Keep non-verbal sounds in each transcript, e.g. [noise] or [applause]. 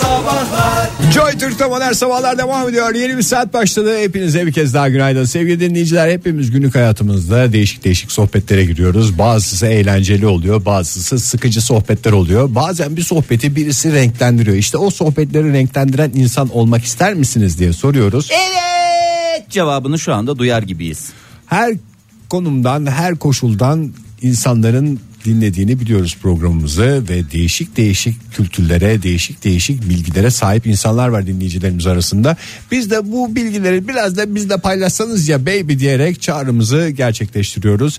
Sabahlar Joy Türk'te modern sabahlar devam ediyor. Yeni bir saat başladı. Hepinize bir kez daha günaydın. Sevgili dinleyiciler hepimiz günlük hayatımızda değişik değişik sohbetlere giriyoruz. Bazısı eğlenceli oluyor. Bazısı sıkıcı sohbetler oluyor. Bazen bir sohbeti birisi renklendiriyor. İşte o sohbetleri renklendiren insan olmak ister misiniz diye soruyoruz. Evet cevabını şu anda duyar gibiyiz. Her konumdan her koşuldan insanların dinlediğini biliyoruz programımızı ve değişik değişik kültürlere, değişik değişik bilgilere sahip insanlar var dinleyicilerimiz arasında. Biz de bu bilgileri biraz da bizle paylaşsanız ya baby diyerek çağrımızı gerçekleştiriyoruz.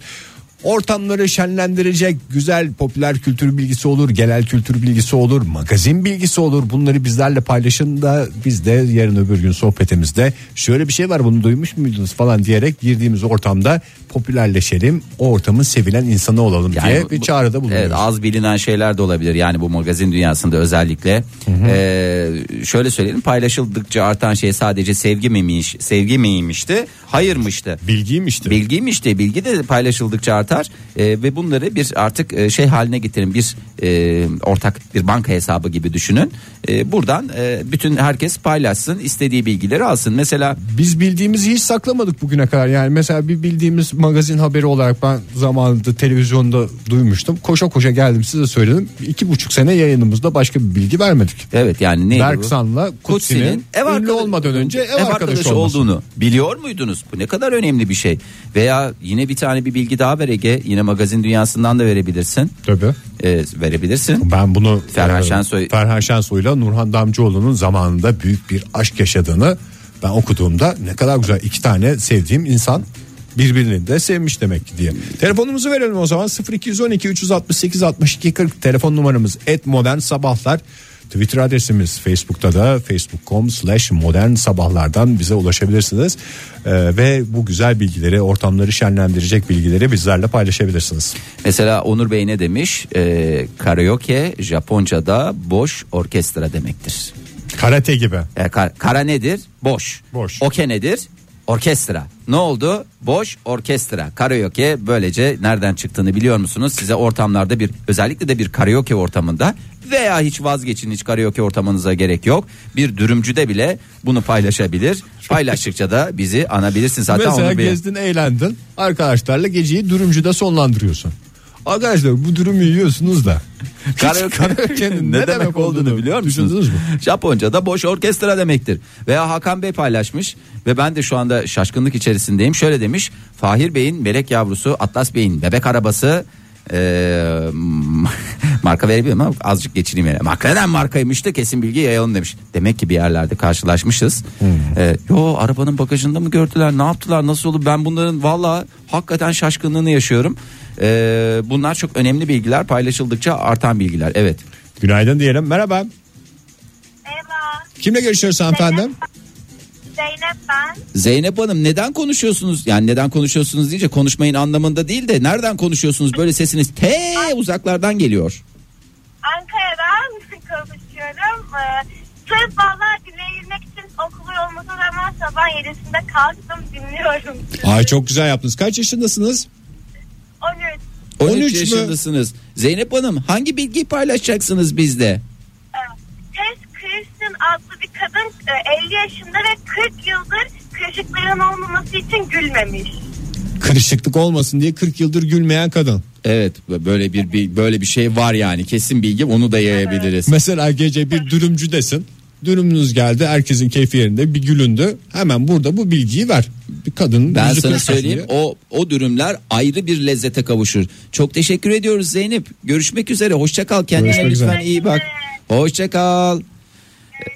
Ortamları şenlendirecek güzel popüler kültür bilgisi olur, genel kültür bilgisi olur, magazin bilgisi olur. Bunları bizlerle paylaşın da biz de yarın öbür gün sohbetimizde şöyle bir şey var bunu duymuş muydunuz falan diyerek girdiğimiz ortamda popülerleşelim. O ortamın sevilen insanı olalım diye bir bu- çağrıda bulunuyoruz. Evet, az bilinen şeyler de olabilir yani bu magazin dünyasında özellikle. Ee, şöyle söyleyelim paylaşıldıkça artan şey sadece sevgi miymiş, sevgi miymişti? Hayırmıştı. Bilgiymişti. Bilgiymişti. Bilgi de paylaşıldıkça artar Ee, ve bunları bir artık e, şey haline getirin. Bir e, ortak bir banka hesabı gibi düşünün. E, buradan e, bütün herkes paylaşsın, istediği bilgileri alsın. Mesela Biz bildiğimizi hiç saklamadık bugüne kadar. Yani mesela bir bildiğimiz magazin haberi olarak ben zamanında televizyonda duymuştum. Koşa koşa geldim size söyledim. İki buçuk sene yayınımızda başka bir bilgi vermedik. evet yani neydi? Berksan'la Kutsi'nin ev ünlü arkadaşı- olmadan önce ev, arkadaşı, olması. olduğunu biliyor muydunuz? Bu ne kadar önemli bir şey. Veya yine bir tane bir bilgi daha ver Ege. Yine magazin dünyasından da verebilirsin. Tabii. Ee, verebilirsin. Ben bunu Ferhan e, Şensoy- Ferhan Şensoy'la Nurhan Damcıoğlu'nun zamanında büyük bir aşk yaşadığını ben okuduğumda ne kadar güzel iki tane sevdiğim insan birbirini de sevmiş demek ki diye. Telefonumuzu verelim o zaman 0212 368 62 40 telefon numaramız et modern sabahlar. Twitter adresimiz Facebook'ta da facebook.com slash modern sabahlardan bize ulaşabilirsiniz. Ee, ve bu güzel bilgileri ortamları şenlendirecek bilgileri bizlerle paylaşabilirsiniz. Mesela Onur Bey ne demiş? Ee, karaoke Japonca'da boş orkestra demektir. Karate gibi. Ee, kar- kara nedir? Boş. Boş. Oke nedir? Orkestra. Ne oldu? Boş orkestra. Karaoke böylece nereden çıktığını biliyor musunuz? Size ortamlarda bir özellikle de bir karaoke ortamında veya hiç vazgeçin hiç karaoke ortamınıza gerek yok. Bir dürümcüde bile bunu paylaşabilir. Paylaştıkça da bizi anabilirsin zaten Mesela onu bir gezdin eğlendin arkadaşlarla geceyi dürümcüde sonlandırıyorsun. Arkadaşlar bu dürümü yiyorsunuz da. [laughs] Karaoke- Karaoke'nin ne demek olduğunu biliyor musunuz? Düşündünüz mü? Japonca'da boş orkestra demektir. Veya Hakan Bey paylaşmış ve ben de şu anda şaşkınlık içerisindeyim. Şöyle demiş. Fahir Bey'in melek yavrusu Atlas Bey'in bebek arabası eee, [laughs] marka verebilirim ama azıcık geçireyim yani. Marka neden markaymış da kesin bilgi yayalım demiş. Demek ki bir yerlerde karşılaşmışız. Eee, yo arabanın bagajında mı gördüler ne yaptılar nasıl oldu ben bunların valla hakikaten şaşkınlığını yaşıyorum. Eee, bunlar çok önemli bilgiler paylaşıldıkça artan bilgiler evet. Günaydın diyelim. Merhaba. Merhaba. Kimle görüşüyoruz hanımefendi? Zeynep ben. Zeynep Hanım neden konuşuyorsunuz? Yani neden konuşuyorsunuz deyince konuşmayın anlamında değil de nereden konuşuyorsunuz? Böyle sesiniz te uzaklardan geliyor. Ankara'dan konuşuyorum. Ee, sırf valla dinleyebilmek için okulu olması zaman sabah 7'sinde kalktım dinliyorum. Ay çok güzel yaptınız. Kaç yaşındasınız? 13. 13, 13 mü? yaşındasınız. Zeynep Hanım hangi bilgiyi paylaşacaksınız bizde? Tess Christian adlı bir kadın e, 50 yaşında ve 40 yıldır kırışıkların olmaması için gülmemiş. Kırışıklık olmasın diye 40 yıldır gülmeyen kadın. Evet böyle bir, bir böyle bir şey var yani kesin bilgi onu da yayabiliriz. Mesela gece bir dürümcüdesin. Dürümünüz geldi herkesin keyfi yerinde bir gülündü. Hemen burada bu bilgiyi ver. Bir kadının Ben sana söyleyeyim diye. o o dürümler ayrı bir lezzete kavuşur. Çok teşekkür ediyoruz Zeynep. Görüşmek üzere. Hoşça kal. Kendine Görüşmek lütfen üzere. iyi bak. Hoşça kal.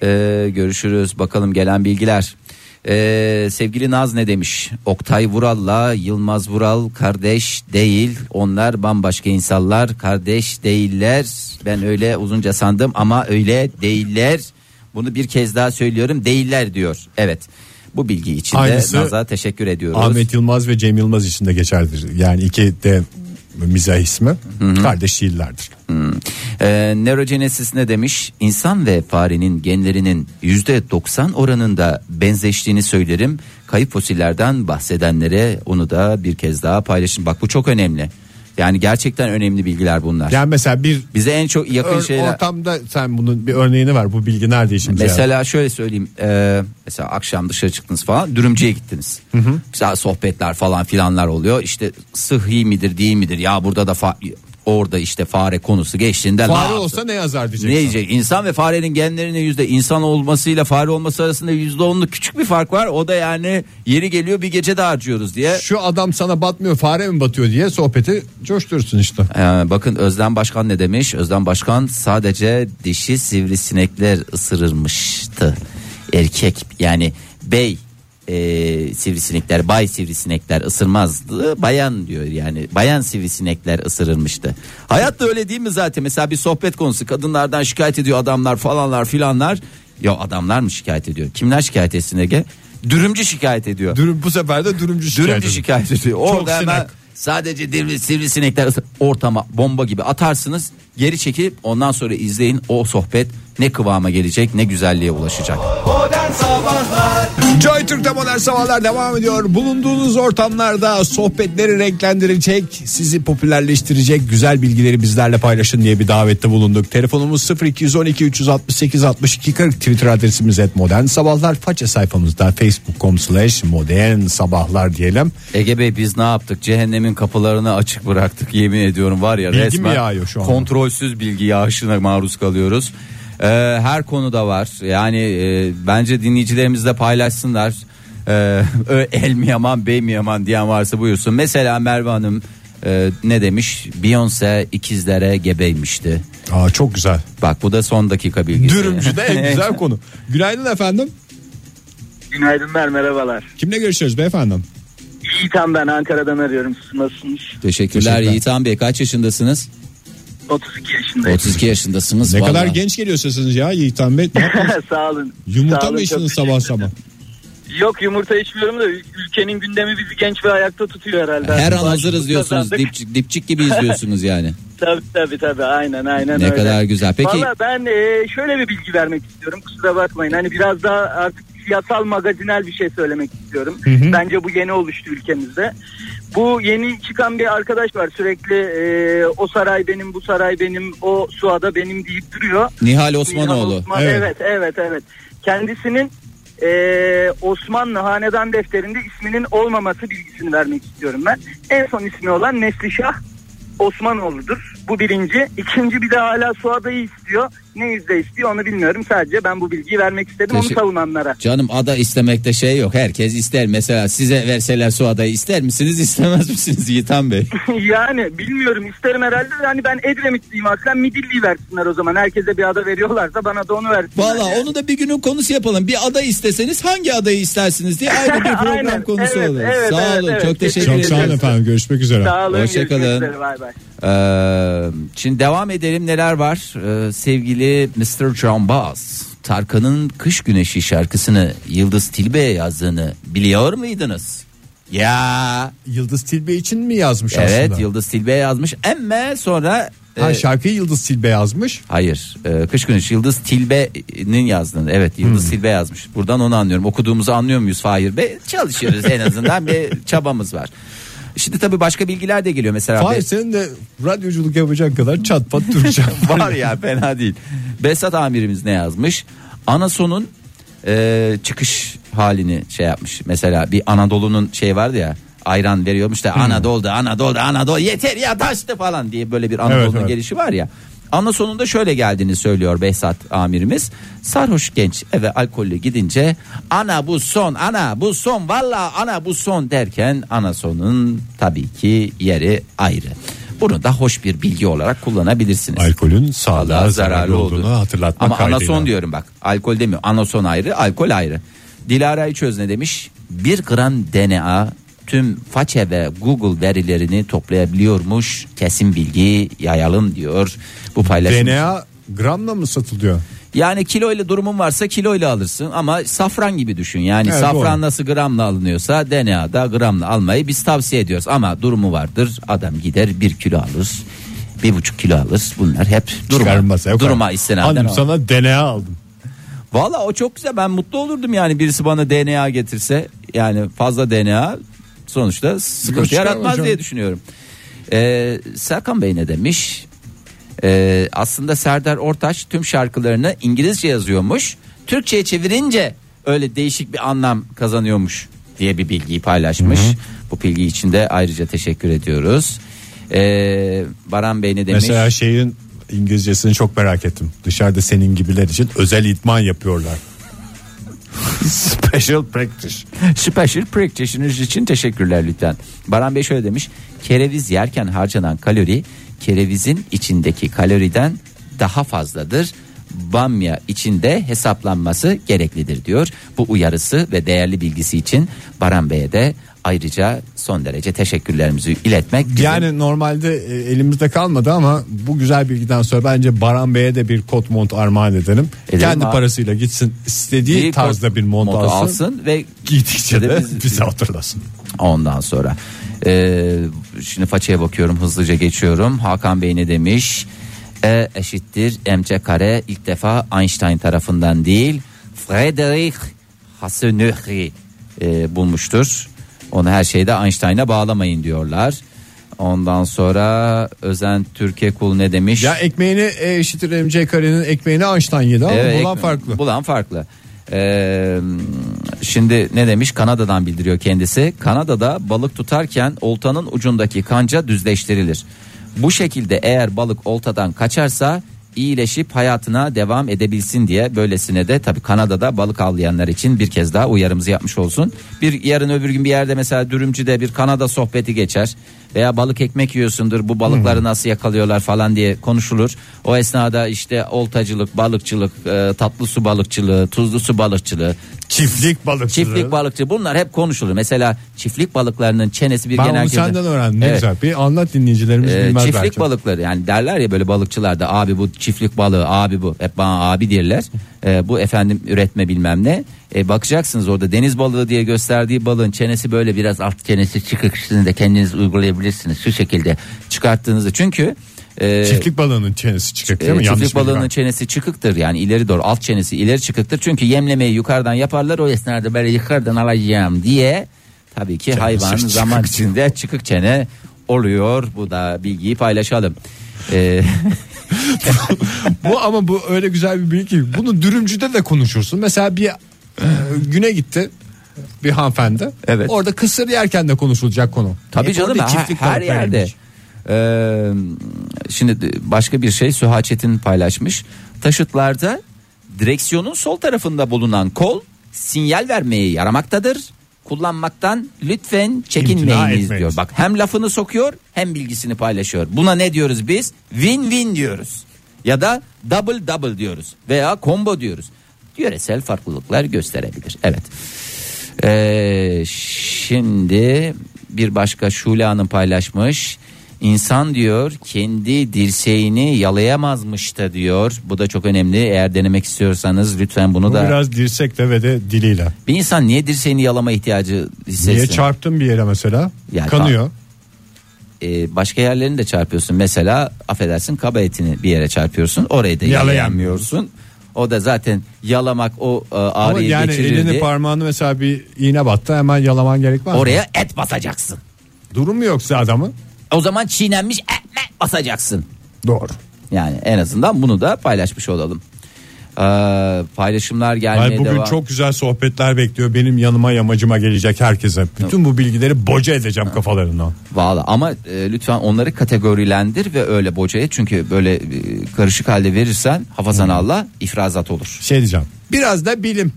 Ee, görüşürüz. Bakalım gelen bilgiler. Ee, sevgili Naz ne demiş? Oktay Vural'la Yılmaz Vural kardeş değil. Onlar bambaşka insanlar. Kardeş değiller. Ben öyle uzunca sandım ama öyle değiller. Bunu bir kez daha söylüyorum. Değiller diyor. Evet. Bu bilgi için de Naz'a teşekkür ediyoruz. Ahmet Yılmaz ve Cem Yılmaz için de geçerlidir. Yani iki de mizah ismi kardeş değillerdir. Ee, Neurogenesis ne demiş? İnsan ve farenin genlerinin %90 oranında benzeştiğini söylerim. Kayıp fosillerden bahsedenlere onu da bir kez daha paylaşın. Bak bu çok önemli. Yani gerçekten önemli bilgiler bunlar. Yani mesela bir Bize en çok yakın ör- şeyler. ortamda sen bunun bir örneğini ver. Bu bilgi nerede yarar? Mesela şöyle söyleyeyim. e, mesela akşam dışarı çıktınız falan. Dürümcüye gittiniz. Güzel sohbetler falan filanlar oluyor. İşte sıhhi midir değil midir? Ya burada da fa- orada işte fare konusu geçtiğinde ne Fare yaptı? olsa ne yazar diyeceksin. Ne diyecek? İnsan ve farenin genlerinin yüzde insan olmasıyla fare olması arasında yüzde onluk küçük bir fark var. O da yani yeri geliyor bir gece de harcıyoruz diye. Şu adam sana batmıyor fare mi batıyor diye sohbeti coşturursun işte. Ee, bakın Özlem Başkan ne demiş? Özlem Başkan sadece dişi sivrisinekler ısırırmıştı. Erkek yani bey e, sivrisinekler bay sivrisinekler ısırmazdı. Bayan diyor yani bayan sivrisinekler ısırırmıştı. Hayat da öyle değil mi zaten? Mesela bir sohbet konusu kadınlardan şikayet ediyor adamlar falanlar filanlar. Ya adamlar mı şikayet ediyor? Kimler şikayet etsin Ege? Dürümcü şikayet ediyor. Dürüm bu sefer de dürümcü şikayet Dürümcü şikayet ediyor. Orada hemen sinek. sadece sivrisinekler ortama bomba gibi atarsınız. Geri çekip ondan sonra izleyin o sohbet ne kıvama gelecek ne güzelliğe ulaşacak. Joy Türk'te modern sabahlar devam ediyor. Bulunduğunuz ortamlarda sohbetleri renklendirecek, sizi popülerleştirecek güzel bilgileri bizlerle paylaşın diye bir davette bulunduk. Telefonumuz 0212 368 62 40 Twitter adresimiz et modern sabahlar. Faça sayfamızda facebook.com slash modern sabahlar diyelim. Ege Bey biz ne yaptık? Cehennemin kapılarını açık bıraktık yemin ediyorum var ya Bilgi mi resmen yağıyor şu anda? Kontrolsüz bilgi yağışına maruz kalıyoruz. Ee, her konuda var. Yani e, bence dinleyicilerimiz de paylaşsınlar. Ee, [laughs] el mi yaman bey mi yaman diyen varsa buyursun. Mesela Merve Hanım e, ne demiş? Beyoncé ikizlere gebeymişti. Aa, çok güzel. Bak bu da son dakika bilgisi. Dürümcü de en [laughs] güzel konu. Günaydın efendim. Günaydınlar merhabalar. Kimle görüşüyoruz beyefendi? Yiğitan ben Ankara'dan arıyorum. Siz nasılsınız? Teşekkürler Teşekkürler. Yiğitan Bey kaç yaşındasınız? 32 yaşındayım. 32 yaşındasınız. Ne kadar vallahi. genç geliyor sesiniz ya Bey. Ne [laughs] yaptınız? Sağ olun. Yumurta Sağ mı olun, içtiniz çok sabah sabah? Yok yumurta içmiyorum da ül- ülkenin gündemi bizi genç ve ayakta tutuyor herhalde. Her an hazırız diyorsunuz. Dipçik, dipçik gibi izliyorsunuz yani. [laughs] Tabii tabii tabii aynen aynen Ne öyle. kadar güzel. Peki Valla ben e, şöyle bir bilgi vermek istiyorum kusura bakmayın. Hani biraz daha artık siyasal magazinel bir şey söylemek istiyorum. Bence bu yeni oluştu ülkemizde. Bu yeni çıkan bir arkadaş var sürekli e, o saray benim bu saray benim o suada benim deyip duruyor. Nihal Osmanoğlu. Nihal Osman, Evet. evet. evet evet Kendisinin e, Osmanlı Hanedan Defteri'nde isminin olmaması bilgisini vermek istiyorum ben. En son ismi olan Neslişah Osmanoğlu'dur. Bu birinci. İkinci bir de hala su adayı istiyor. Ne yüzde istiyor onu bilmiyorum. Sadece ben bu bilgiyi vermek istedim Teşekkür- onu savunanlara. Canım ada istemekte şey yok. Herkes ister. Mesela size verseler su adayı ister misiniz istemez misiniz Yiğitan Bey? [laughs] yani bilmiyorum isterim herhalde. Yani ben Edremit'liyim aslen Midilli'yi versinler o zaman. Herkese bir ada veriyorlarsa bana da onu versinler. Valla onu da bir günün konusu yapalım. Bir aday isteseniz hangi adayı istersiniz diye ayrı bir [laughs] program Aynen, konusu evet, olur. evet, sağ evet, olun. evet. Çok teşekkür Çok ederim. sağ olun efendim görüşmek üzere. Sağ olun. Hoşça görüşmek kalın. üzere, Bay bay. Ee, şimdi devam edelim neler var ee, sevgili Mr. John Bass Tarkan'ın Kış Güneşi şarkısını Yıldız Tilbe'ye yazdığını biliyor muydunuz? Ya Yıldız Tilbe için mi yazmış evet aslında? Yıldız Tilbe yazmış ama sonra Ha, e, şarkıyı Yıldız Tilbe yazmış. hayır e, Kış Güneşi Yıldız Tilbe'nin yazdığını evet Yıldız Tilbe yazmış buradan onu anlıyorum okuduğumuzu anlıyor muyuz Fahir Bey çalışıyoruz en azından bir [laughs] çabamız var. Şimdi tabii başka bilgiler de geliyor mesela. Fahir senin de radyoculuk yapacak kadar çat pat Türkçe [laughs] var ya fena değil. Besat amirimiz ne yazmış? Anason'un e, çıkış halini şey yapmış. Mesela bir Anadolu'nun şey vardı ya ayran veriyormuş da Anadolu'da Anadolu Anadolu yeter ya taştı falan diye böyle bir Anadolu'nun Evet, evet. gelişi var ya. Ana sonunda şöyle geldiğini söylüyor Behzat amirimiz. Sarhoş genç eve alkollü gidince ana bu son ana bu son valla ana bu son derken ana sonun tabii ki yeri ayrı. Bunu da hoş bir bilgi olarak kullanabilirsiniz. Alkolün sağlığa Sağlığa zararlı olduğunu hatırlatmak Ama kaydıyla. anason diyorum bak. Alkol demiyor. Anason ayrı, alkol ayrı. Dilara İçöz ne demiş? Bir gram DNA tüm façe ve Google verilerini toplayabiliyormuş. Kesin bilgi yayalım diyor. Bu paylaşım. DNA gramla mı satılıyor? Yani kiloyla durumun varsa kiloyla alırsın ama safran gibi düşün. Yani Evet, safran doğru. nasıl gramla alınıyorsa DNA da gramla almayı biz tavsiye ediyoruz. Ama durumu vardır adam gider bir kilo alır. Bir buçuk kilo alır. Bunlar hep duruma, duruma istinaden. Hanım sana DNA aldım. Valla o çok güzel ben mutlu olurdum yani birisi bana DNA getirse yani fazla DNA sonuçta sıkıntı çıkarmaz yaratmaz canım. diye düşünüyorum. Ee, Serkan Bey ne demiş? Ee, aslında Serdar Ortaç tüm şarkılarını İngilizce yazıyormuş. Türkçe'ye çevirince öyle değişik bir anlam kazanıyormuş diye bir bilgiyi paylaşmış. Bu bilgi için de ayrıca teşekkür ediyoruz. Ee, Baran Bey ne demiş? Mesela şeyin İngilizcesini çok merak ettim. Dışarıda senin gibiler için özel idman yapıyorlar. Special practice. Special practitioners için teşekkürler lütfen. Baran Bey şöyle demiş. Kereviz yerken harcanan kalori kerevizin içindeki kaloriden daha fazladır. Bamya içinde hesaplanması gereklidir diyor. Bu uyarısı ve değerli bilgisi için Baran Bey'e de ayrıca son derece teşekkürlerimizi iletmek. bizim- Yani normalde e, elimizde kalmadı ama bu güzel bilgiden sonra bence Baran Bey'e de bir kot mont armağan edelim. Edelim Kendi abi. parasıyla gitsin istediği bir tarzda bir mont montu alsın. ve Giydikçe de biz- [laughs] bizi hatırlasın. Ondan sonra Ee, şimdi façaya bakıyorum hızlıca geçiyorum. Hakan Bey ne demiş? E eşittir mc kare ilk defa Einstein tarafından değil Friedrich Hasenöchi e, bulmuştur. Onu her şeyde Einstein'a bağlamayın diyorlar. Ondan sonra Özen Türkiye Kul ne demiş? Ya ekmeğini e eşittir MC karenin ekmeğini Einstein yedi ama Evet, bulan farklı. Bulan farklı. Ee, şimdi ne demiş Kanada'dan bildiriyor kendisi. Kanada'da balık tutarken oltanın ucundaki kanca düzleştirilir. Bu şekilde eğer balık oltadan kaçarsa iyileşip hayatına devam edebilsin diye böylesine de tabii Kanada'da balık avlayanlar için bir kez daha uyarımızı yapmış olsun. Bir yarın öbür gün bir yerde mesela dürümcüde bir Kanada sohbeti geçer veya balık ekmek yiyorsundur bu balıkları nasıl yakalıyorlar falan diye konuşulur. O esnada işte oltacılık, balıkçılık, e, tatlı su balıkçılığı, tuzlu su balıkçılığı, Çiftlik balıkçılığı. çiftlik balıkçı bunlar hep konuşulur. Mesela çiftlik balıklarının çenesi bir Ben genel onu senden öğrendim ne Evet. güzel. Bir anlat dinleyicilerimiz Ee, bilmez çiftlik belki. balıkları yani derler ya böyle balıkçılar da abi bu çiftlik balığı abi bu hep bana abi derler. Ee, bu efendim üretme bilmem ne. Ee, bakacaksınız orada deniz balığı diye gösterdiği balığın çenesi böyle biraz alt çenesi çıkık sizin de kendiniz uygulayabilirsiniz şu şekilde çıkarttığınızda çünkü e, Çiftlik balığının çenesi çıkacak değil e, mi? Yanlış çiftlik bilgi balığının var. çenesi çıkıktır yani ileri doğru alt çenesi ileri çıkıktır çünkü yemlemeyi yukarıdan yaparlar o esnada böyle yukarıdan alacağım diye tabii ki hayvan çıkık zaman içinde çıkık çene oluyor bu da bilgiyi paylaşalım. Ee, [laughs] bu ama bu öyle güzel bir bilgi bunu dürümcüde de konuşursun. Mesela bir e, güne gitti bir hanımefendi. Evet. Orada kısır yerken de konuşulacak konu. Tabii Hep canım her, her yerde. Ee, şimdi başka bir şey Süha Çetin paylaşmış. Taşıtlarda direksiyonun sol tarafında bulunan kol sinyal vermeye yaramaktadır. Kullanmaktan lütfen çekinmeyiniz diyor. Bak hem lafını sokuyor hem bilgisini paylaşıyor. Buna ne diyoruz biz? Win-win diyoruz. Ya da double double diyoruz veya combo diyoruz. Yöresel farklılıklar gösterebilir. Evet. Ee, şimdi bir başka Şule Hanım paylaşmış. İnsan diyor kendi dirseğini yalayamazmış da diyor. Bu da çok önemli. Eğer denemek istiyorsanız lütfen bunu Bu da. biraz dirsekle ve de diliyle. Bir insan niye dirseğini yalama ihtiyacı hissetsin? Niye çarptın bir yere mesela? Yani Kanıyor. Ee, başka yerlerini de çarpıyorsun. Mesela affedersin kaba etini bir yere çarpıyorsun. Orayı da Yalayamıyorsun. O da zaten yalamak o e, Ama ağrıyı yani geçirir elini diye. parmağını mesela bir iğne battı hemen yalaman gerekmez mi? Oraya et basacaksın. Durum mu yoksa adamın? O zaman çiğnenmiş ekmek basacaksın. Doğru. Yani en azından bunu da paylaşmış olalım. Ee, paylaşımlar gelmeye Ay bugün devam. çok güzel sohbetler bekliyor. Benim yanıma yamacıma gelecek herkese. Bütün bu bilgileri boca edeceğim kafalarından. Valla ama e, lütfen onları kategorilendir ve öyle bocaya çünkü böyle e, karışık halde verirsen hafazan Hmm. Allah ifrazat olur. Şey diyeceğim. Biraz da bilim.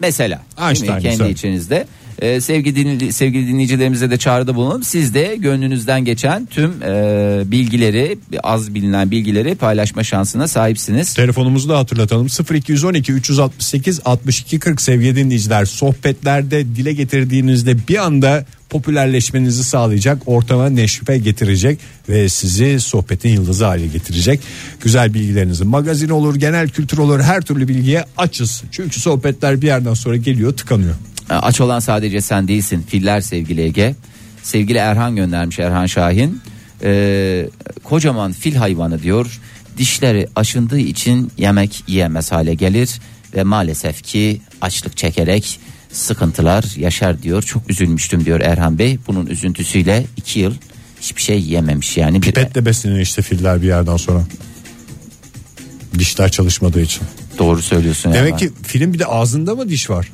Mesela değil mi? Einstein kendi mesela. içinizde e, sevgili, dinli- sevgili dinleyicilerimize de çağrıda bulunalım. Siz de gönlünüzden geçen tüm e, bilgileri az bilinen bilgileri paylaşma şansına sahipsiniz. Telefonumuzu da hatırlatalım. 0212 368 62 40 sevgili dinleyiciler. Sohbetlerde dile getirdiğinizde bir anda popülerleşmenizi sağlayacak, ortama neşve getirecek ve sizi sohbetin yıldızı haline getirecek. Güzel bilgilerinizi magazin olur, genel kültür olur her türlü bilgiye açız. Çünkü sohbetler bir yerden sonra geliyor, tıkanıyor. E, Aç olan sadece sen değilsin. Filler sevgili Ege. Sevgili Erhan göndermiş Erhan Şahin. E, kocaman fil hayvanı diyor. Dişleri aşındığı için yemek yiyemez hale gelir ve maalesef ki açlık çekerek sıkıntılar yaşar diyor. Çok üzülmüştüm diyor Erhan Bey. Bunun üzüntüsüyle iki yıl hiçbir şey yememiş yani. Pipetle besleniyor işte filler bir yerden sonra. Dişler çalışmadığı için. doğru söylüyorsun. Demek ama. ki filin bir de ağzında mı diş var?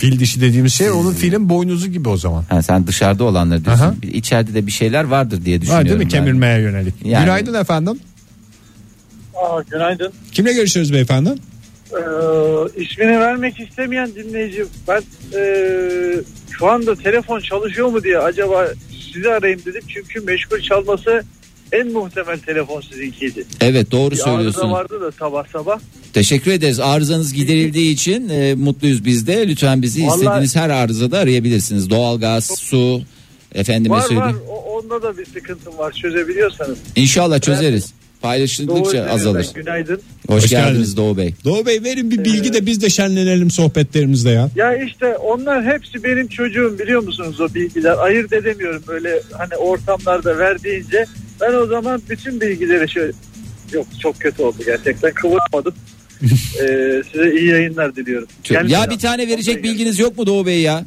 Fil dişi dediğimiz şey onun filin boynuzu gibi o zaman. Ha, sen dışarıda olanları diyorsun. Aha. İçeride de bir şeyler vardır diye düşünüyorum. Var değil mi ben. kemirmeye yönelik. Yani- Günaydın efendim. Aa, günaydın. Kimle görüşüyoruz beyefendi? Ee, ismini vermek istemeyen dinleyici ben ee, şu anda telefon çalışıyor mu diye acaba sizi arayayım dedim. Çünkü meşgul çalması en muhtemel telefon sizinkiydi. Evet doğru Bir arıza söylüyorsun. vardı da sabah sabah. Teşekkür ederiz. Arızanız giderildiği için e, mutluyuz biz de. Lütfen bizi Vallahi- istediğiniz her arızada arayabilirsiniz. Doğalgaz, su, efendime Var var söyleyeyim. o, onda da bir sıkıntım var çözebiliyorsanız. İnşallah çözeriz. Doğu Paylaşıldıkça azalır. Günaydın. Hoş, Hoş geldiniz geldiniz. Doğu Bey. Doğu Bey verin bir bilgi de biz de şenlenelim sohbetlerimizde ya. Ya işte onlar hepsi benim çocuğum biliyor musunuz o bilgiler. Ayırt edemiyorum böyle hani ortamlarda verdiğince. Ben o zaman bütün bilgileri şöyle yok çok kötü oldu gerçekten kıvırmadım. [laughs] ee, size iyi yayınlar diliyorum. Çok- Gelmeyin ya bir tane verecek bilginiz yok mu Doğu Bey ya?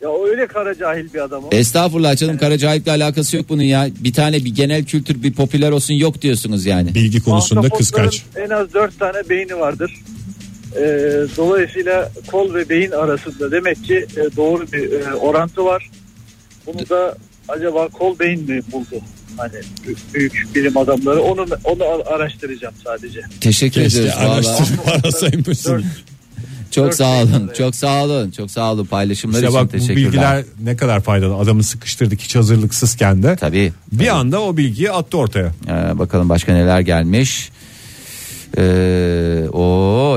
Ya öyle kara cahil bir adam o. Estağfurullah canım Karacahip'le alakası yok bunun ya. Bir tane bir genel kültür bir popüler olsun yok diyorsunuz yani. Bilgi konusunda kıskaç. En az dört tane beyni vardır. Ee, dolayısıyla kol ve beyin arasında demek ki e, doğru bir e, orantı var. Bunu da acaba kol beyin mi buldu? Hani bü- büyük bilim adamları onu onu araştıracağım sadece. Teşekkür Keşke ederiz valla. araştırma [laughs] arasaymışsın. Çok Dört sağ olun. Çok sağ olun. Çok sağ olun paylaşımlar İşte için bak bu teşekkürler. bilgiler ne kadar faydalı. Adamı sıkıştırdık hiç hazırlıksızken de. Tabii. Bir anda o bilgiyi attı ortaya. Ee, bakalım başka neler gelmiş. Ee, o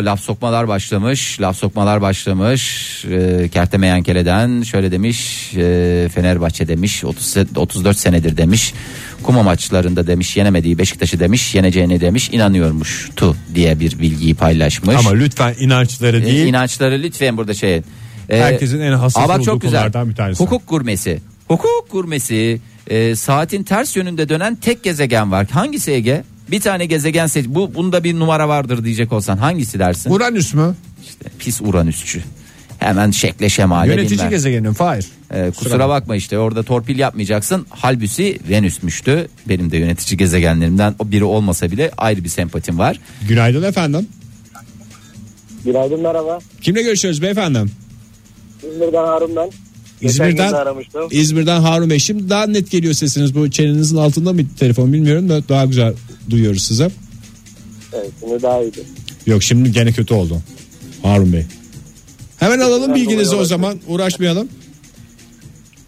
laf sokmalar başlamış. Laf sokmalar başlamış. Ee, Kertemeyen Kele'den şöyle demiş. e, Fenerbahçe demiş. 30, 34 senedir demiş. Kuma maçlarında demiş yenemediği Beşiktaş'ı demiş. Yeneceğini demiş. inanıyormuş tu diye bir bilgiyi paylaşmış. Ama lütfen inançları Ee, değil. inançları lütfen burada şey. Ee, Herkesin en hassas bak olduğu çok güzel. konulardan bir tanesi. Hukuk gurmesi. Hukuk gurmesi. e, saatin ters yönünde dönen tek gezegen var. Hangisi Ege? Bir tane gezegen seç. Bu bunda bir numara vardır diyecek olsan hangisi dersin? Uranüs mü? İşte pis Uranüsçü. Hemen şekle şemale Yönetici bilmem. gezegenin Fahir. Ee, kusura bakma işte orada torpil yapmayacaksın. Halbuki Venüs'müştü. Benim de yönetici gezegenlerimden o biri olmasa bile ayrı bir sempatim var. Günaydın efendim. Günaydın merhaba. Kimle görüşüyoruz beyefendi? İzmir'den Harun ben. İzmir'den aramıştım. İzmir'den Harun Bey. Şimdi daha net geliyor sesiniz. Bu çenenizin altında mı telefon bilmiyorum da daha güzel duyuyoruz size. Evet şimdi daha iyiydi. Yok şimdi gene kötü oldu. Harun Bey. Hemen alalım bilginizi o zaman. Uğraşmayalım.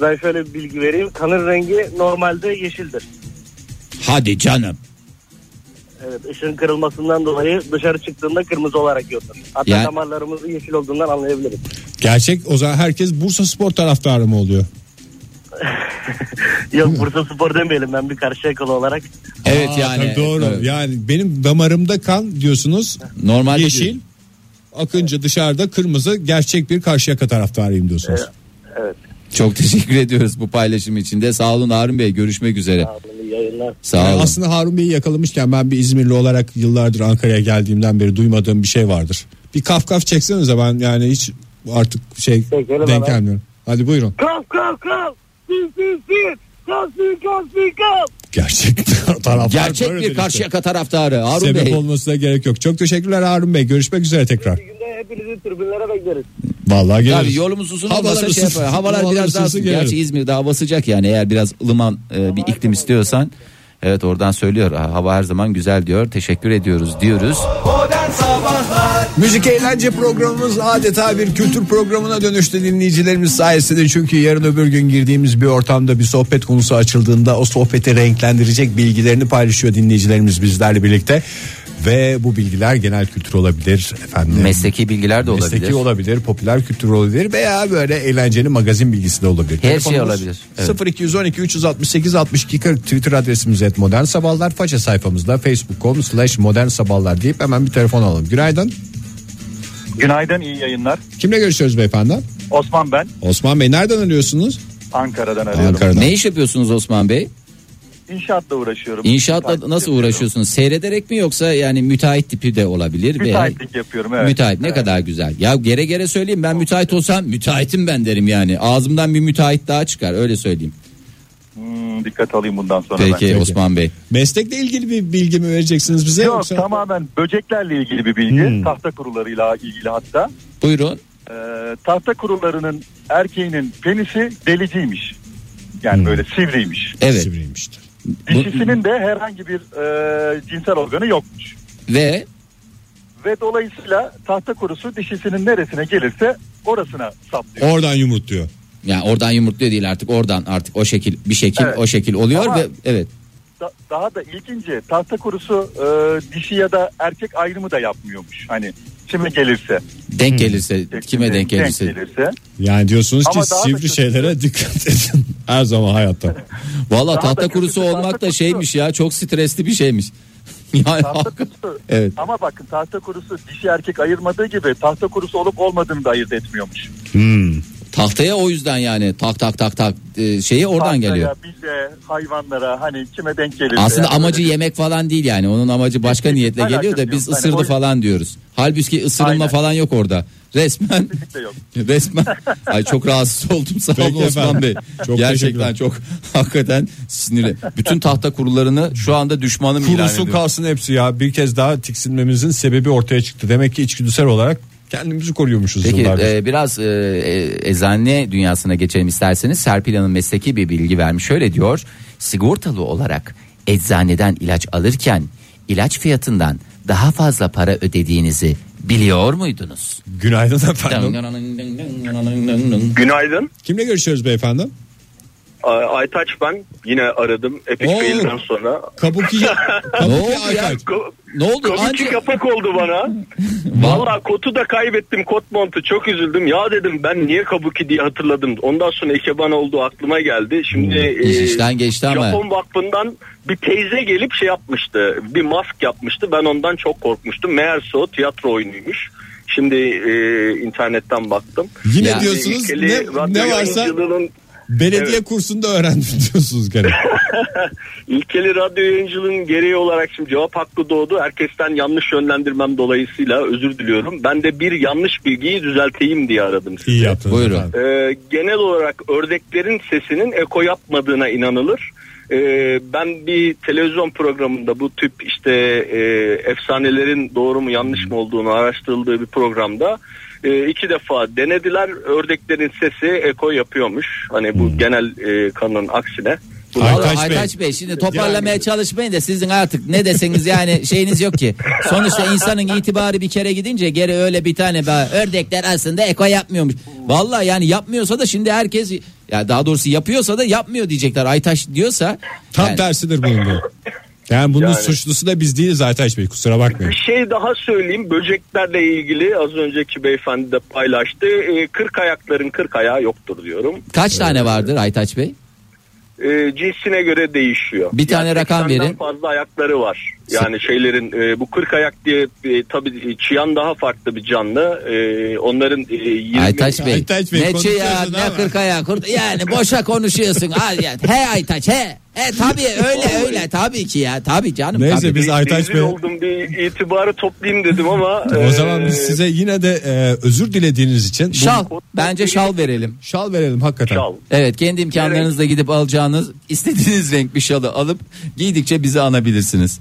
Ben şöyle bir bilgi vereyim. Kanın rengi normalde yeşildir. Hadi canım. Evet ışığın kırılmasından dolayı dışarı çıktığında kırmızı olarak görünür. Hatta Yani- damarlarımızı yeşil olduğundan anlayabiliriz. Gerçek o zaman herkes Bursa Spor taraftarı mı oluyor? [laughs] Yok Bursa Spor demeyelim ben bir karşıyakalı olarak. Evet Aa, yani. doğru. Evet. Yani benim damarımda kan diyorsunuz. Normalde yeşil. Akınca dışarıda kırmızı gerçek bir Karşıyaka taraftarıyım diyorsunuz. Evet. Çok teşekkür ediyoruz bu paylaşım için de. Sağ olun Harun Bey. Görüşmek üzere. Sağ olun, yayınlar. Sağ Yani olun. aslında Harun Bey'i yakalamışken ben bir İzmirli olarak yıllardır Ankara'ya geldiğimden beri duymadığım bir şey vardır. Bir kaf kaf çeksenize ben yani hiç artık şey Çekelim denk gelmiyorum. Hadi buyurun. Kalk kalk kalk. Gerçek [laughs] taraftar Gerçek bir işte. Karşıyaka taraftarı Harun Sebep Bey. olmasına gerek yok. Çok teşekkürler Harun Bey. Görüşmek üzere tekrar. Bir günde hepinizi tribünlere bekleriz. Vallahi geliriz. Tabii yolumuz uzun Havalar olmasa şey ısınsın. yapar. Havalar Havalar biraz daha gelelim. Gerçi İzmir'de hava sıcak yani eğer biraz ılıman e, bir iklim istiyorsan. Evet oradan söylüyor. Ha, Hava her zaman güzel diyor. Teşekkür ediyoruz diyoruz. Müzik eğlence programımız adeta bir kültür programına dönüştü dinleyicilerimiz sayesinde. Çünkü yarın öbür gün girdiğimiz bir ortamda bir sohbet konusu açıldığında o sohbeti renklendirecek bilgilerini paylaşıyor dinleyicilerimiz bizlerle birlikte. Ve bu bilgiler genel kültür olabilir efendim. Mesleki bilgiler de olabilir. Mesleki olabilir, popüler kültür olabilir veya böyle eğlenceli magazin bilgisi de olabilir. Her şey olabilir, evet. 0212 368 62 40 Twitter adresimiz et modern sabahlar. Faça sayfamızda facebook.com slash modern sabahlar deyip hemen bir telefon alalım. Günaydın. Günaydın iyi yayınlar. Kimle görüşüyoruz beyefendi? Osman ben Osman Bey nereden arıyorsunuz? Ankara'dan arıyorum. Ankara'dan. Ne iş yapıyorsunuz Osman Bey? İnşaatla uğraşıyorum. İnşaatla Müteahhitlik nasıl yapıyorum. uğraşıyorsunuz? Seyrederek mi yoksa yani müteahhit tipi de olabilir Müteahhitlik yapıyorum evet. müteahhit ne Evet. kadar güzel. Ya gere gere söyleyeyim ben müteahhit olsam müteahhitim ben derim yani. Ağzımdan bir müteahhit daha çıkar öyle söyleyeyim. Hmm, dikkat alayım bundan sonra Peki ben. Osman Bey. Meslekle ilgili bir bilgi mi vereceksiniz bize Yok yoksa? tamamen böceklerle ilgili bir bilgi. Hmm. Tahta kurularıyla ilgili hatta. Buyurun. Ee, tahta kurularının erkeğinin penisi deliciymiş. Yani Hmm. böyle sivriymiş. Evet. Sivriymiştir. Dişisinin de herhangi bir e, cinsel organı yokmuş. Ve Ve dolayısıyla tahta kurusu dişisinin neresine gelirse orasına saplıyor. Oradan yumurtluyor. Yani oradan yumurtluyor değil artık oradan artık o şekil bir şekil Evet. o şekil oluyor Ama- ve evet. Da- daha da ilginci tahta kurusu e, dişi ya da erkek ayrımı da yapmıyormuş. Hani kime gelirse. Denk gelirse kime denk gelirse. gelirse. Yani diyorsunuz ki Ama da sivri kötüsü- şeylere dikkat edin. [laughs] Her zaman hayatta. [laughs] Valla tahta da kurusu kötüsü olmak tahta da kurusu. şeymiş ya çok stresli bir şeymiş. [laughs] Yani Tahta kurusu. Evet. Ama bakın tahta kurusu dişi erkek ayırmadığı gibi tahta kurusu olup olmadığını da ayırt etmiyormuş. Hmm. Tahtaya o yüzden yani tak tak tak tak e, şeyi oradan Tahtaya, geliyor. bize, hayvanlara hani kime denk gelirse. Aslında yani amacı yemek falan değil yani. Onun amacı başka niyetle Alakası geliyor da biz Hani ısırdı o- falan diyoruz. Halbuki ısırılma Aynen. falan yok orada. Resmen Kesinlikle yok. [laughs] resmen ay çok rahatsız oldum sağ olun Peki Osman efendim. Bey. Çok Gerçekten çok hakikaten sinirli. Bütün tahta kurularını şu anda düşmanım ilan Kurusun ediyorum. kalsın hepsi ya. Bir kez daha tiksinmemizin sebebi ortaya çıktı. Demek ki içgüdüsel olarak kendimizi koruyormuşuz Peki yıllardır. e, biraz e, e, eczane dünyasına geçelim isterseniz. Serpil Hanım mesleki bir bilgi vermiş. Şöyle diyor. Sigortalı olarak eczaneden ilaç alırken ilaç fiyatından daha fazla para ödediğinizi biliyor muydunuz? Günaydın efendim. Günaydın. Kimle görüşüyoruz beyefendi? Ay- Aytaç ben. Yine aradım Epic Oo. Fail'den sonra. Kabuki, [laughs] Ne Kabuki oldu ya? Aytaç. Ko- Ne oldu? Komik Anca- kapak oldu bana. [laughs] Valla kotu da kaybettim kot montu çok üzüldüm. Ya dedim ben niye Kabuki diye hatırladım. Ondan sonra Ikeban olduğu aklıma geldi. Şimdi İş e, işten geçti ama. Japon Vakfı'ndan bir teyze gelip şey yapmıştı. Bir mask yapmıştı. Ben ondan çok korkmuştum. Meğerse o tiyatro oyunuymuş. Şimdi e, internetten baktım. Yine Ya, diyorsunuz ne, ne varsa belediye Evet. kursunda öğrendim [laughs] diyorsunuz gene. [laughs] İlkeli radyo yayıncılığının gereği olarak şimdi cevap hakkı doğdu. Herkesten yanlış yönlendirmem dolayısıyla özür diliyorum. Ben de bir yanlış bilgiyi düzelteyim diye aradım sizi. İyi yaptınız Buyurun. Ee, genel olarak ördeklerin sesinin eko yapmadığına inanılır. Ee, ben bir televizyon programında bu tip işte e, efsanelerin doğru mu yanlış mı olduğunu araştırıldığı bir programda e, iki defa denediler. Ördeklerin sesi eko yapıyormuş. Hani bu genel e, kanının aksine. Aytaç Bey. Aytaç Bey şimdi toparlamaya çalışmayın da sizin artık ne deseniz yani şeyiniz yok ki. Sonuçta insanın itibarı bir kere gidince geri öyle bir tane daha ördekler aslında eko yapmıyormuş. Vallahi yani yapmıyorsa da şimdi herkes ya daha doğrusu yapıyorsa da yapmıyor diyecekler. Aytaç diyorsa Tam yani- tersidir bunun bu. Yani bunun Yani- suçlusu da biz değiliz Aytaç Bey kusura bakmayın. Bir şey daha söyleyeyim. Böceklerle ilgili az önceki beyefendi de paylaştı. Ee, kırk ayakların kırk ayağı yoktur diyorum. kaç tane vardır Aytaç Bey? Ee, cinsine göre değişiyor. Bir tane rakam 80'den verin. fazla ayakları var. Yani şeylerin e, bu kırk ayak diye e, tabii çiyan daha farklı bir canlı. E, onların e, 20 Aytaç Bey. Aytaç Bey, ne konuşuyorsun ne ama. kırk ayağı kurt yani boşa konuşuyorsun. [laughs] Al ya. He Aytaç he. He tabii [laughs] öyle öyle tabii ki ya tabii canım. Neyse tabii. biz Aytaç Bey oldum bir itibarı toplayayım dedim ama. o e, zaman biz size yine de e, özür dilediğiniz için bu- Şal bence şal verelim. şal verelim hakikaten. Çal. Evet kendi imkanlarınızla gidip alacağınız istediğiniz renk bir şalı alıp giydikçe bizi anabilirsiniz.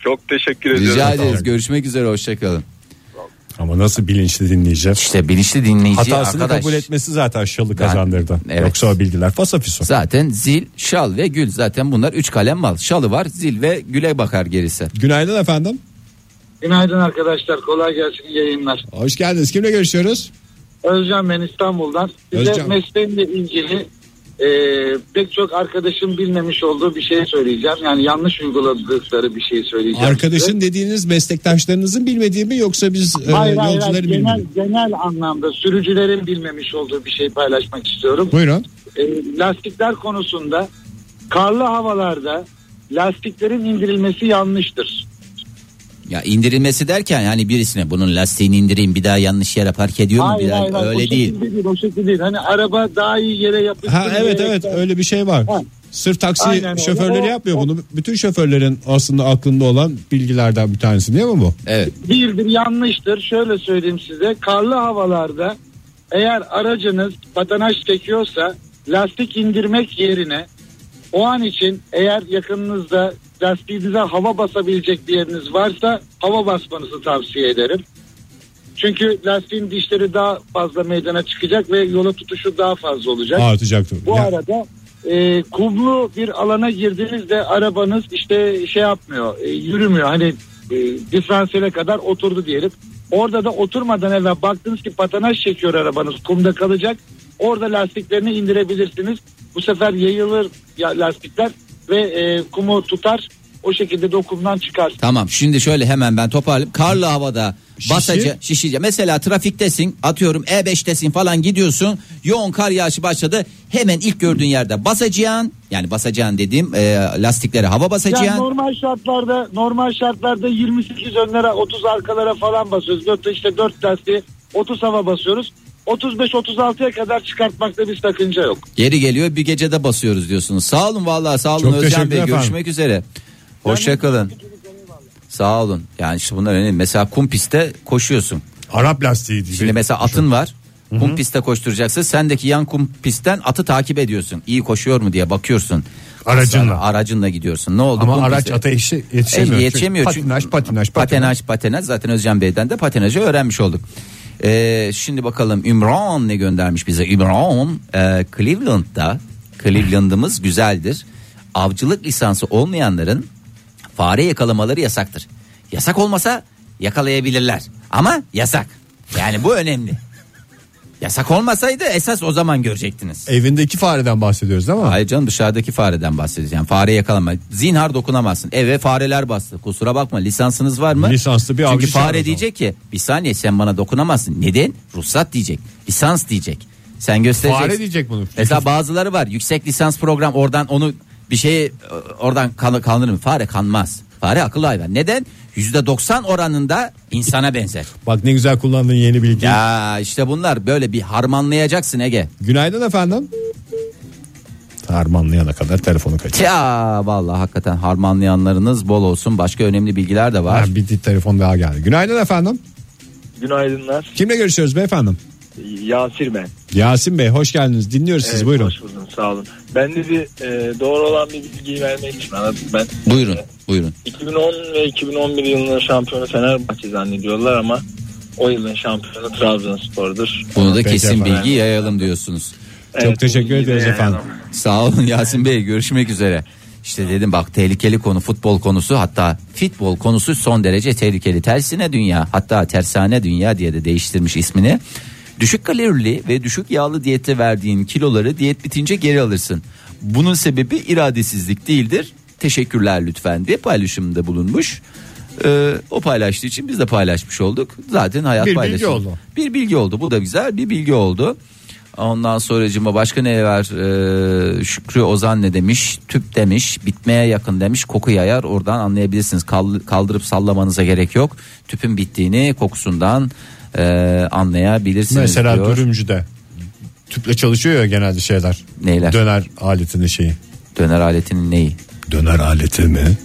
Çok teşekkür ediyorum. Rica ederiz. Görüşmek üzere hoşçakalın. Ama nasıl bilinçli dinleyici. İşte bilinçli dinleyici Hatasını arkadaş. kabul etmesi zaten şalı kazandırdı. Evet. Yoksa o bilgiler fasafiso. Zaten zil, şal ve gül zaten bunlar üç kalem mal. Şalı var, zil ve güle bakar gerisi. Günaydın efendim. Günaydın arkadaşlar. Kolay gelsin iyi yayınlar. Hoş geldiniz. Kimle görüşüyoruz? Özcan ben İstanbul'dan. Size Özcan. mesleğimle ilgili e, pek çok arkadaşım bilmemiş olduğu bir şey söyleyeceğim. Yani yanlış uyguladıkları bir şey söyleyeceğim. Arkadaşın dediğiniz meslektaşlarınızın bilmediği mi yoksa biz size. e, Hayır, hayır, yolcuların hayır. bilmediği Genel, mi? genel anlamda sürücülerin bilmemiş olduğu bir şey paylaşmak istiyorum. Buyurun. E, lastikler konusunda karlı havalarda lastiklerin indirilmesi yanlıştır. Ya indirilmesi derken yani birisine bunun lastiğini indireyim bir daha yanlış yere park ediyor mu? Bir daha- öyle o değil. şekilde değil. O şekilde değil. Hani araba daha iyi yere yapıştırır. Ha evet evet öyle bir şey var. Ha. Sırf taksi Aynen şoförleri O- yapmıyor o- bunu. Bütün şoförlerin aslında aklında olan bilgilerden bir tanesi değil mi bu? Evet. Değildir yanlıştır. Şöyle söyleyeyim size. Karlı havalarda eğer aracınız patanaj çekiyorsa lastik indirmek yerine O an için eğer yakınınızda lastiğinize hava basabilecek bir yeriniz varsa hava basmanızı tavsiye ederim. Çünkü lastiğin dişleri daha fazla meydana çıkacak ve yola tutuşu daha fazla olacak. Artacaktır. Bu Ya- arada e, kumlu bir alana girdiğinizde arabanız işte şey yapmıyor, e, yürümüyor. Hani e, diferansiyele kadar oturdu diyelim. Orada da oturmadan evvel baktınız ki patanaj çekiyor arabanız kumda kalacak. Orada lastiklerini indirebilirsiniz. Bu sefer yayılır ya, lastikler ve e, kumu tutar. O şekilde de o kumdan çıkar. Tamam şimdi şöyle hemen ben toparlayayım. Karlı havada Şişi. basacı şişici. Mesela trafiktesin atıyorum E5'tesin falan gidiyorsun. Yoğun kar yağışı başladı. Hemen ilk gördüğün yerde basacaksın. Yani basacağın dediğim e, lastiklere hava Yani basacaksın. normal şartlarda normal şartlarda 28 önlere 30 arkalara falan basıyoruz. 4 işte 4 lastiği 30 hava basıyoruz. 35-36'ya kadar çıkartmakta bir sakınca yok. Geri geliyor bir gecede basıyoruz diyorsunuz. Sağ olun vallahi sağ olun Çok Özcan Bey. efendim. Görüşmek üzere. Hoşçakalın. Sağ olun. Yani işte bunlar önemli. Mesela kum pistte koşuyorsun. Arap lastiği diye. Şimdi mesela atın var. Kum pistte koşturacaksın. Sendeki yan kum pistten atı takip ediyorsun. İyi koşuyor mu diye bakıyorsun. Aracınla. Sonra aracınla gidiyorsun. Ne oldu? Ama Kum araç ata yetişe- E, yetişemiyor. yetişemiyor. Çünkü çünkü- Patinaj, patinaj, patinaj. patinaj, patinaj. Zaten Özcan Bey'den de patinajı öğrenmiş olduk. Ee, şimdi bakalım Ümran ne göndermiş bize? Ümran e, Cleveland'da Cleveland'ımız güzeldir. Avcılık lisansı olmayanların fare yakalamaları yasaktır. Yasak olmasa yakalayabilirler. Ama yasak. Yani bu önemli. Yasak olmasaydı esas o zaman görecektiniz. Evindeki fareden bahsediyoruz ama. Hayır canım dışarıdaki fareden bahsediyoruz. Yani fare yakalama. Zinhar dokunamazsın. Eve fareler bastı. Kusura bakma lisansınız var mı? Lisanslı bir Çünkü fare diyecek ki bir saniye sen bana dokunamazsın. Neden? Ruhsat diyecek. Lisans diyecek. Sen göstereceksin. Fare diyecek bunu. Mesela bazıları var yüksek lisans program oradan onu bir şey oradan kan, kanır mı? Fare kanmaz. Fare akıllı hayvan. Neden? %90 oranında insana benzer. Bak ne güzel kullandığın yeni bilgi. Ya işte bunlar böyle bir harmanlayacaksın Ege. Günaydın efendim. Harmanlayana kadar telefonu kaçır. Ya vallahi hakikaten harmanlayanlarınız bol olsun. Başka önemli bilgiler de var. Ha, bir telefon daha geldi. Günaydın efendim. Günaydınlar. Kimle görüşüyoruz beyefendim? Yasir ben. Yasin Bey hoş geldiniz. Dinliyoruz sizi Evet, buyurun. Hoş buldum sağ olun. Ben de bir e, doğru olan bir bilgiyi vermek için aradım ben. Buyurun, buyurun. 2010 ve 2011 yılının şampiyonu Fenerbahçe zannediyorlar ama o yılın şampiyonu Trabzonspor'dur. Bunu da Peki kesin efendim. bilgi yayalım diyorsunuz. Evet, teşekkür bu bilgiyi ediyoruz de efendim. Sağ olun Yasin Bey görüşmek üzere. İşte dedim bak tehlikeli konu futbol konusu hatta futbol konusu son derece tehlikeli. Tersine dünya hatta tersane dünya diye de değiştirmiş ismini. Düşük kalorili ve düşük yağlı diyette verdiğin kiloları diyet bitince geri alırsın. Bunun sebebi iradesizlik değildir. Teşekkürler lütfen diye paylaşımda bulunmuş. Ee, o paylaştığı için biz de paylaşmış olduk. Zaten hayat Bir bilgi paylaşımı. oldu. Bir bilgi oldu. Bu da güzel bir bilgi oldu. Ondan sonracıma başka ne var? Ee, Şükrü Ozan ne demiş? Tüp demiş. Bitmeye yakın demiş. Koku yayar. Oradan anlayabilirsiniz. Kal- kaldırıp sallamanıza gerek yok. Tüpün bittiğini kokusundan e, anlayabilirsiniz Mesela diyor. dürümcüde tüple çalışıyor ya genelde şeyler. Neyler? Döner aletinin şeyi. Döner aletinin neyi? Döner aleti mi?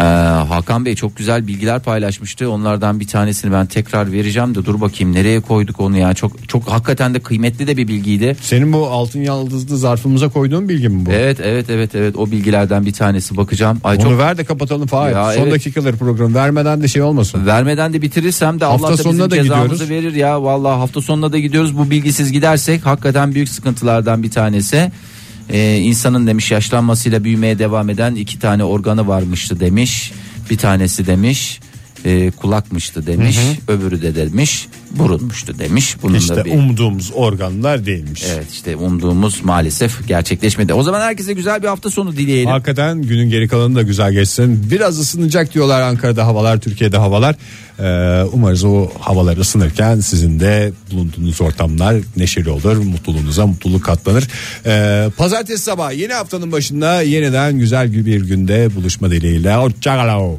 Ee, Hakan Bey çok güzel bilgiler paylaşmıştı. Onlardan bir tanesini ben tekrar vereceğim de dur bakayım nereye koyduk onu ya. Çok çok hakikaten de kıymetli de bir bilgiydi. Senin bu altın yaldızlı zarfımıza koyduğun bilgi mi bu? Evet evet evet evet o bilgilerden bir tanesi bakacağım. Ay Onu çok ver de kapatalım Fahir. Son evet. dakikaları program vermeden de şey olmasın. vermeden de bitirirsem de Hafta Allah da bizim da cezamızı gidiyoruz. verir ya. Vallahi hafta sonuna da gidiyoruz. Bu bilgisiz gidersek hakikaten büyük sıkıntılardan bir tanesi. Ee, insanın demiş yaşlanmasıyla büyümeye devam eden iki tane organı varmıştı demiş. Bir tanesi demiş e, kulakmıştı demiş. Öbürü de demiş burunmuştu demiş. Bunun İşte da bir umduğumuz organlar değilmiş. Evet işte umduğumuz maalesef gerçekleşmedi. O zaman herkese güzel bir hafta sonu dileyelim. Hakikaten günün geri kalanı da güzel geçsin. Biraz ısınacak diyorlar Ankara'da havalar, Türkiye'de havalar. Ee, umarız o havalar ısınırken sizin de bulunduğunuz ortamlar neşeli olur. Mutluluğunuza mutluluk katlanır. Ee, Pazartesi sabahı yeni haftanın başında yeniden güzel bir günde buluşma dileğiyle. Hoşçakalın.